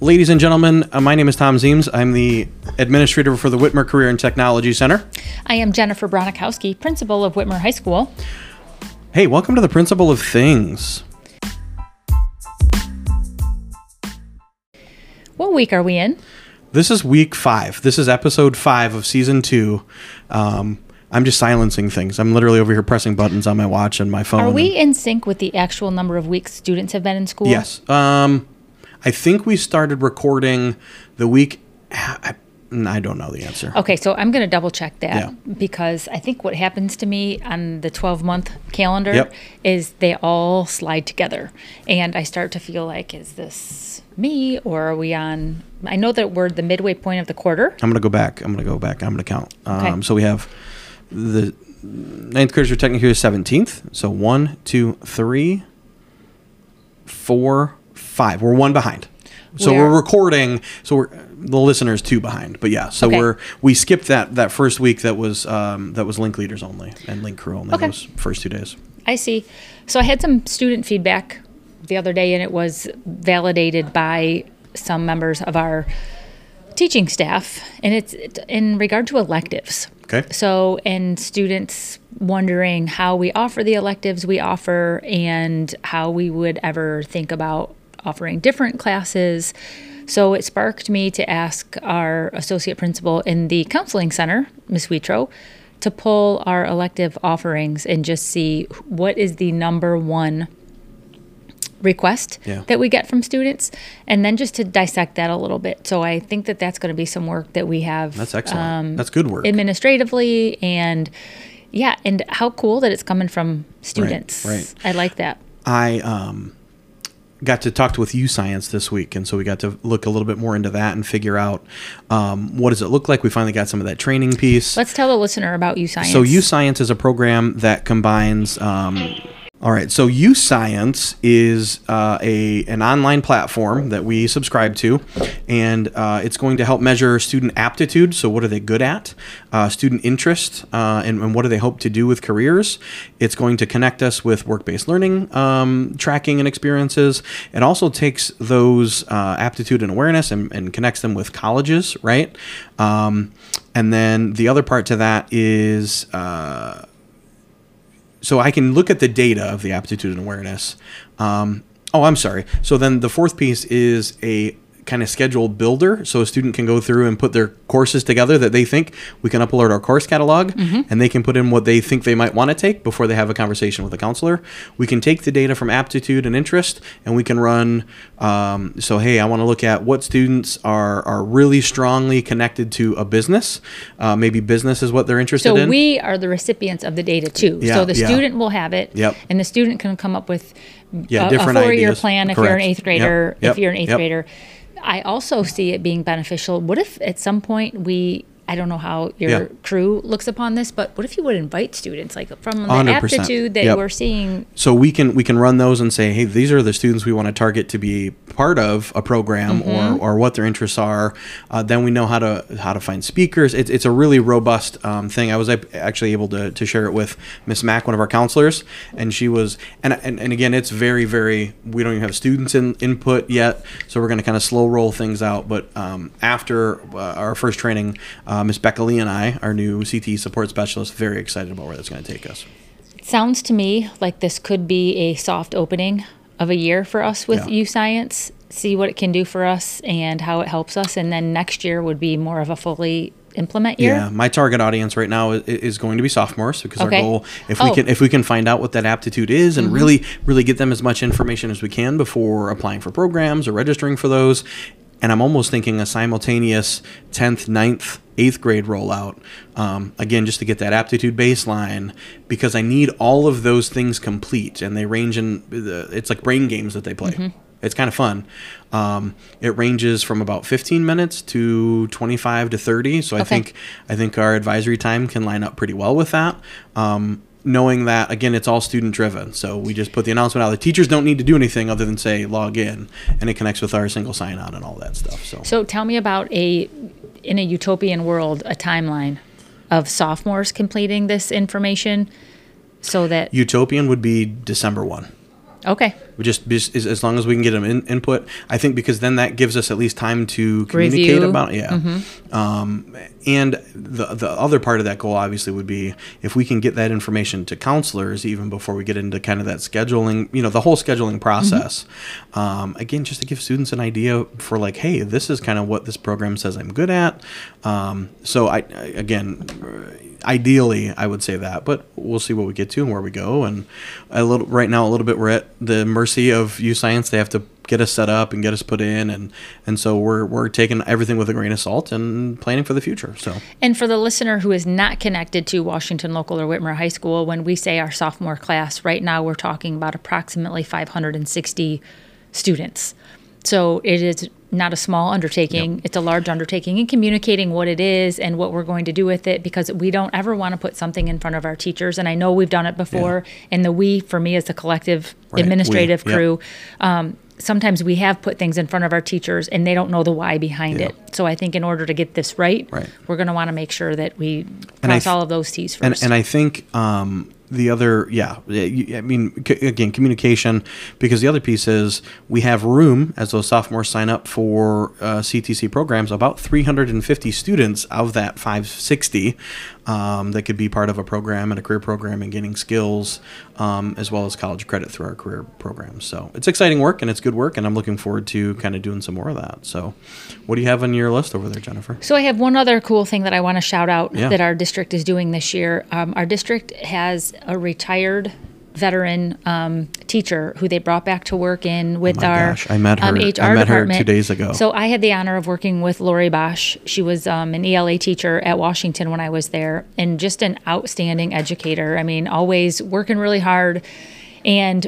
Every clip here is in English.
Ladies and gentlemen, uh, my name is Thom Zeems. I'm the administrator for the Whitmer Career and Technology Center. I am Jennifer Bronikowski, principal of Whitmer High School. Hey, welcome to the Principal of Things. What week are we in? This is week five. This is episode five of season two. Um, I'm just silencing things. I'm literally over here pressing buttons on my watch and my phone. Are we in sync with the actual number of weeks students have been in school? Yes. Um, I think we started recording the week. I, I don't know the answer. Okay, so I'm going to double check that Yeah. because I think what happens to me on the 12 month calendar Yep. is they all slide together. And I start to feel like, is this me or are we on? I know that we're the midway point of the quarter. I'm gonna go back. I'm gonna go back. I'm gonna count. Um, Okay. So we have the ninth graders are technically the 17th. So one, two, three, four, five. We're one behind. So Where- we're recording. So we're the listeners two behind. But yeah. So Okay. we're we skipped that that first week that was um, that was link leaders only and link crew only. Okay. Those first two days. I see. So I had some student feedback the other day, and it was validated by some members of our teaching staff, and it's in regard to electives. Okay. So, and students wondering how we offer the electives we offer and how we would ever think about offering different classes. So it sparked me to ask our associate principal in the counseling center, Ms. Witro, to pull our elective offerings and just see what is the number one request Yeah. that we get from students and then just to dissect that a little bit so i think that that's going to be some work that we have That's excellent. um, That's good work. administratively and yeah and how cool that it's coming from students right. i like that I um, got to talk to with YouScience this week, and so we got to look a little bit more into that and figure out um, what does it look like. We finally got some of that training piece. let's tell the listener about YouScience So U Science is a program that combines. Um, all right, so YouScience is uh, a an online platform that we subscribe to, and uh, it's going to help measure student aptitude. So what are they good at? Uh, student interest, uh, and, and what do they hope to do with careers? It's going to connect us with work based learning um, tracking and experiences. It also takes those uh, aptitude and awareness and, and connects them with colleges, right? Um, and then the other part to that is. So I can look at the data of the aptitude and awareness. Um, oh, I'm sorry. So then the fourth piece is a kind of schedule builder so a student can go through and put their courses together that they think we can upload our course catalog and they can put in what they think they might want to take before they have a conversation with a counselor. We can take the data from aptitude and interest and we can run um, so hey i want to look at what students are are really strongly connected to a business. Uh, maybe business is what they're interested so in. so we are the recipients of the data too. Yeah, so the yeah. student will have it Yep. and the student can come up with Yeah, a, a four-year ideas. plan if you're an eighth grader Yep, yep, if you're an eighth grader i also see it being beneficial. What if at some point we I don't know how your Yeah. crew looks upon this, but what if you would invite students like from the 100%. aptitude that Yep. we're seeing? so we can we can run those and say hey these are the students we want to target to be part of a program Mm-hmm. or, or what their interests are uh, then we know how to how to find speakers it's, it's a really robust um, thing i was actually able to, to share it with miss mack one of our counselors and she was and, and and again it's very very we don't even have students in input yet so we're going to kind of slow roll things out but um, after uh, our first training uh, Uh, miss becca lee and i our new cte support specialist very excited about where that's going to take us It Sounds to me like this could be a soft opening of a year for us with Yeah. YouScience. See what it can do for us and how it helps us, and then next year would be more of a fully implement year. Yeah, my target audience right now is, is going to be sophomores because Okay. our goal, if we Oh. can, if we can find out what that aptitude is and mm-hmm. really, really get them as much information as we can before applying for programs or registering for those. And I'm almost thinking a simultaneous 10th, 9th, 8th grade rollout. Um, again, just to get that aptitude baseline because I need all of those things complete and they range in the, it's like brain games that they play. It's kind of fun. Um, it ranges from about 15 minutes to 25 to 30. So I think I think our advisory time can line up pretty well with that. Um, knowing that again, it's all student driven. So we just put the announcement out. The teachers don't need to do anything other than say log in, and it connects with our single sign on and all that stuff. So, So tell me about a in a utopian world a timeline of sophomores completing this information so that utopian would be December one. Okay. We just, just as, long as we can get them in, input, I think because then that gives us at least time to communicate Review. about it. Yeah. Um, and the the other part of that goal obviously would be if we can get that information to counselors even before we get into kind of that scheduling, you know, the whole scheduling process. Um, again, just to give students an idea for like, hey, this is kind of what this program says I'm good at. Um, so I I- again ideally i would say that but we'll see what we get to and where we go and a little right now a little bit we're at the mercy of YouScience they have to get us set up and get us put in and and so we're we're taking everything with a grain of salt and planning for the future so And for the listener who is not connected to Washington Local or Whitmer High School, when we say our sophomore class, right now we're talking about approximately 560 students. So it is not a small undertaking. It's a large undertaking in communicating what it is and what we're going to do with it because we don't ever want to put something in front of our teachers. And I know we've done it before. And the we, for me, is the collective Right, we, administrative yep. crew. Um, sometimes we have put things in front of our teachers and they don't know the why behind Yeah. it. So I think in order to get this right, Right. we're going to want to make sure that we And cross th- all of those T's first. and and I think um, the other yeah I mean again communication because the other piece is we have room as those sophomores sign up for uh, CTC programs about 350 students of that 560 um, that could be part of a program and a career program and gaining skills um, as well as college credit through our career programs so it's exciting work and it's good work and I'm looking forward to kind of doing some more of that so what do you have on your list over there Jennifer So I have one other cool thing that I want to shout out Yeah. that our district is doing this year. Um, our district has a retired veteran um, teacher who they brought back to work in with Oh our gosh, I met um, her- HR I met her two days ago. So I had the honor of working with Lori Bosch. She was um, an ELA teacher at Washington when I was there, and just an outstanding educator. I mean, always working really hard, and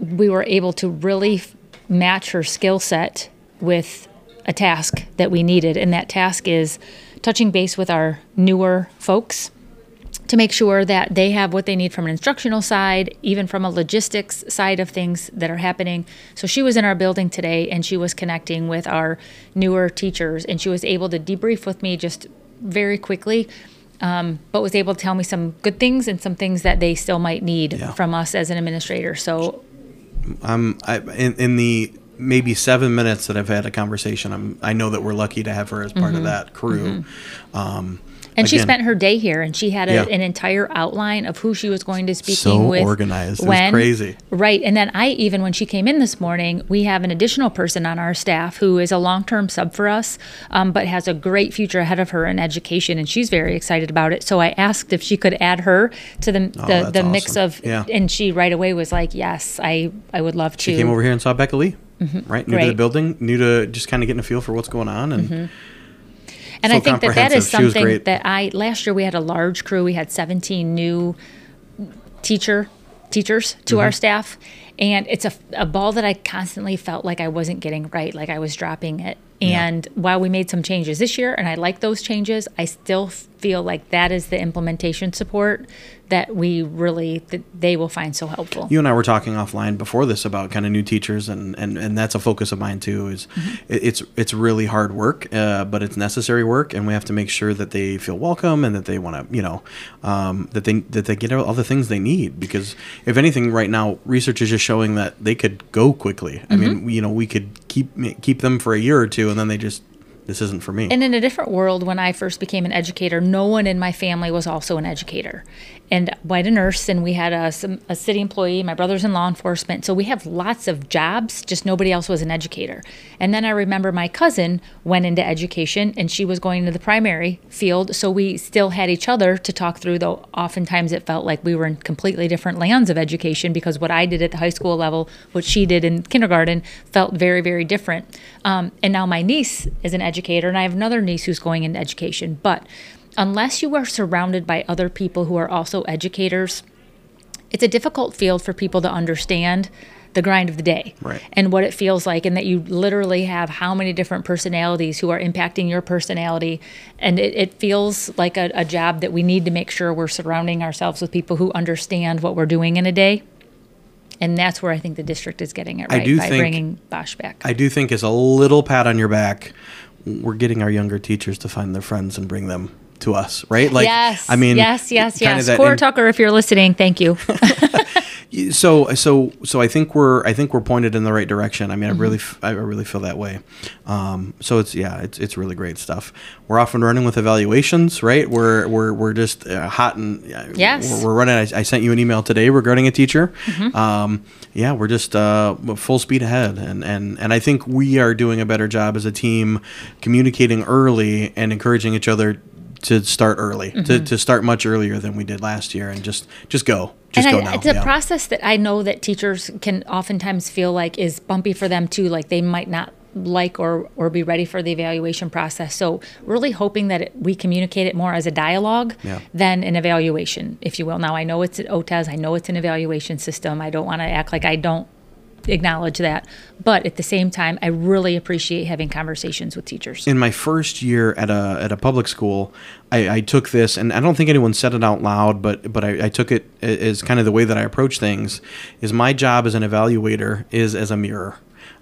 we were able to really f- match her skill set with a task that we needed, and that task is touching base with our newer folks to make sure that they have what they need from an instructional side, even from a logistics side of things that are happening. So she was in our building today and she was connecting with our newer teachers and she was able to debrief with me just very quickly. Um, but was able to tell me some good things and some things that they still might need Yeah. from us as an administrator. So I'm I, in, in the maybe seven minutes that I've had a conversation. I'm I know that we're lucky to have her as part of that crew. Um, Mm-hmm. And she again, spent her day here, and she had a, Yeah. an entire outline of who she was going to speaking So with. organized. It was When, crazy. right? And then I even when she came in this morning, we have an additional person on our staff who is a long-term sub for us, um, but has a great future ahead of her in education, and she's very excited about it. So I asked if she could add her to the the, Oh, that's the mix awesome. of, Yeah. and she right away was like, "Yes, I I would love to." she came over here and saw Becca Lee. Right, new to the Mm-hmm. Mm-hmm. building, new to just kind of getting a feel for what's going on, and And so I think that that is comprehensive. She was something that I last year we had a large crew. We had 17 new teacher teachers to Mm-hmm. our staff, and it's a, a ball that I constantly felt like I wasn't getting right, like I was dropping it. And while we made some changes this year, and I like those changes, I still feel like that is the implementation support that we really that they will find so helpful. you and I were talking offline before this about kind of new teachers, and and, and that's a focus of mine too. Is Mm-hmm. it's it's really hard work, uh, but it's necessary work, and we have to make sure that they feel welcome and that they want to, you know, um, that they that they get all the things they need. Because if anything, right now, research is just showing that they could go quickly. I Mm-hmm. mean, you know, we could keep keep them for a year or two, and then they just this isn't for me. And in a different world, when I first became an educator, no one in my family was also an educator. And had a nurse, and we had a, some, a city employee. My brother's in law enforcement. So we have lots of jobs, just nobody else was an educator. And then I remember my cousin went into education, and she was going into the primary field. So we still had each other to talk through, though oftentimes it felt like we were in completely different lands of education because what I did at the high school level, what she did in kindergarten, felt very, very different. Um, and now my niece is an educator, and I have another niece who's going into education. But unless you are surrounded by other people who are also educators, it's a difficult field for people to understand the grind of the day Right. and what it feels like and that you literally have how many different personalities who are impacting your personality. And it, it feels like a, a job that we need to make sure we're surrounding ourselves with people who understand what we're doing in a day. And that's where i think the district is getting it I right do by think- bringing bosch back. I do think as a little pat on your back, we're getting our younger teachers to find their friends and bring them to us, right? Like, yes I mean, yes yes yes cora in- tucker if you're listening thank you so so so I think we're I think we're pointed in the right direction. I mean, I really I really feel that way. Um, so it's yeah, it's it's really great stuff. We're off and running with evaluations, right? We're we're we're just uh, hot and uh, Yes. we're, we're running. I, I sent you an email today regarding a teacher. Um, yeah, we're just uh, full speed ahead, and and and I think we are doing a better job as a team communicating early and encouraging each other. To start early, to, mm-hmm. to start much earlier than we did last year, and just just go, just and go I, now. it's a yeah. process that I know that teachers can oftentimes feel like is bumpy for them too. Like they might not like or or be ready for the evaluation process. So really hoping that it, we communicate it more as a dialogue Yeah. than an evaluation, if you will. Now I know it's an OTES, I know it's an evaluation system. I don't want to act like I don't acknowledge that, but at the same time, I really appreciate having conversations with teachers. in my first year at a at a public school, I, I took this, and I don't think anyone said it out loud, but but I, I took it as kind of the way that I approach things. Is my job as an evaluator is as a mirror.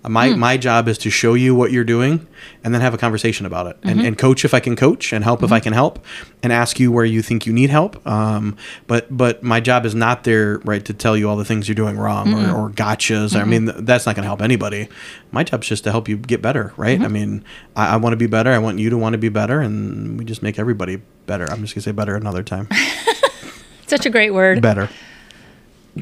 My hmm. my job is to show you what you're doing, and then have a conversation about it, and, mm-hmm. and coach if I can coach, and help if I mm-hmm. can help, and ask you where you think you need help. Um, but but my job is not there right to tell you all the things you're doing wrong or, mm-hmm. or gotchas. I mean that's not going to help anybody. My job's just to help you get better, right? I mean I, I want to be better. I want you to want to be better, and we just make everybody better. I'm just gonna say better another time. Such a great word. better.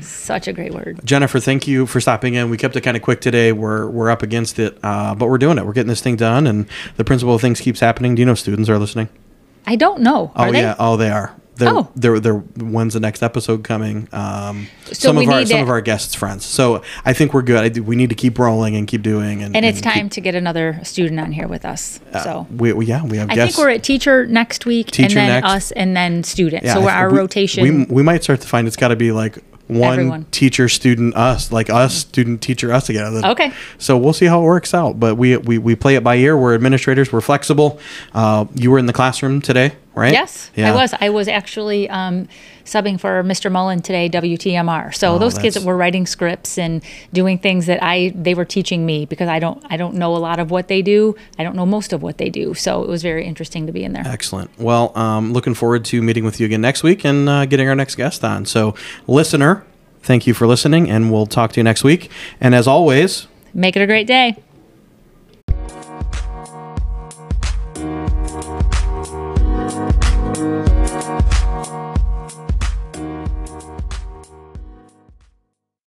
Such a great word. Jennifer, thank you for stopping in. We kept it kind of quick today. We're we're up against it, uh, but we're doing it. We're getting this thing done, and the Principal of Things keeps happening. Do you know students are listening? I don't know. Are oh they? yeah, oh they are. They're, Oh. they're, they're, when's the next episode coming? Um, So some we of our some of our guests' friends. So I think we're good. Do- we need to keep rolling and keep doing. And, And it's keep- time to get another student on here with us. So we, we yeah we have I guests. think we're at teacher next week, Teacher and then next. us, and then student. Yeah, so we're our we- rotation. We, we might start to find it's got to be like one Everyone. teacher, student, us, like us, student, teacher, us together. Okay. So we'll see how it works out. But we we, we play it by ear. We're administrators. We're flexible. Uh, you were in the classroom today, right? yes, I was. I was actually um, subbing for Mr. Mullen today, WTMR. So Oh, those kids that's- were writing scripts and doing things that I they were teaching me because I don't I don't know a lot of what they do. I don't know most of what they do. So it was very interesting to be in there. Excellent. Well, um, looking forward to meeting with you again next week and uh, getting our next guest on. So, listener, thank you for listening, and we'll talk to you next week. And as always, Make it a great day.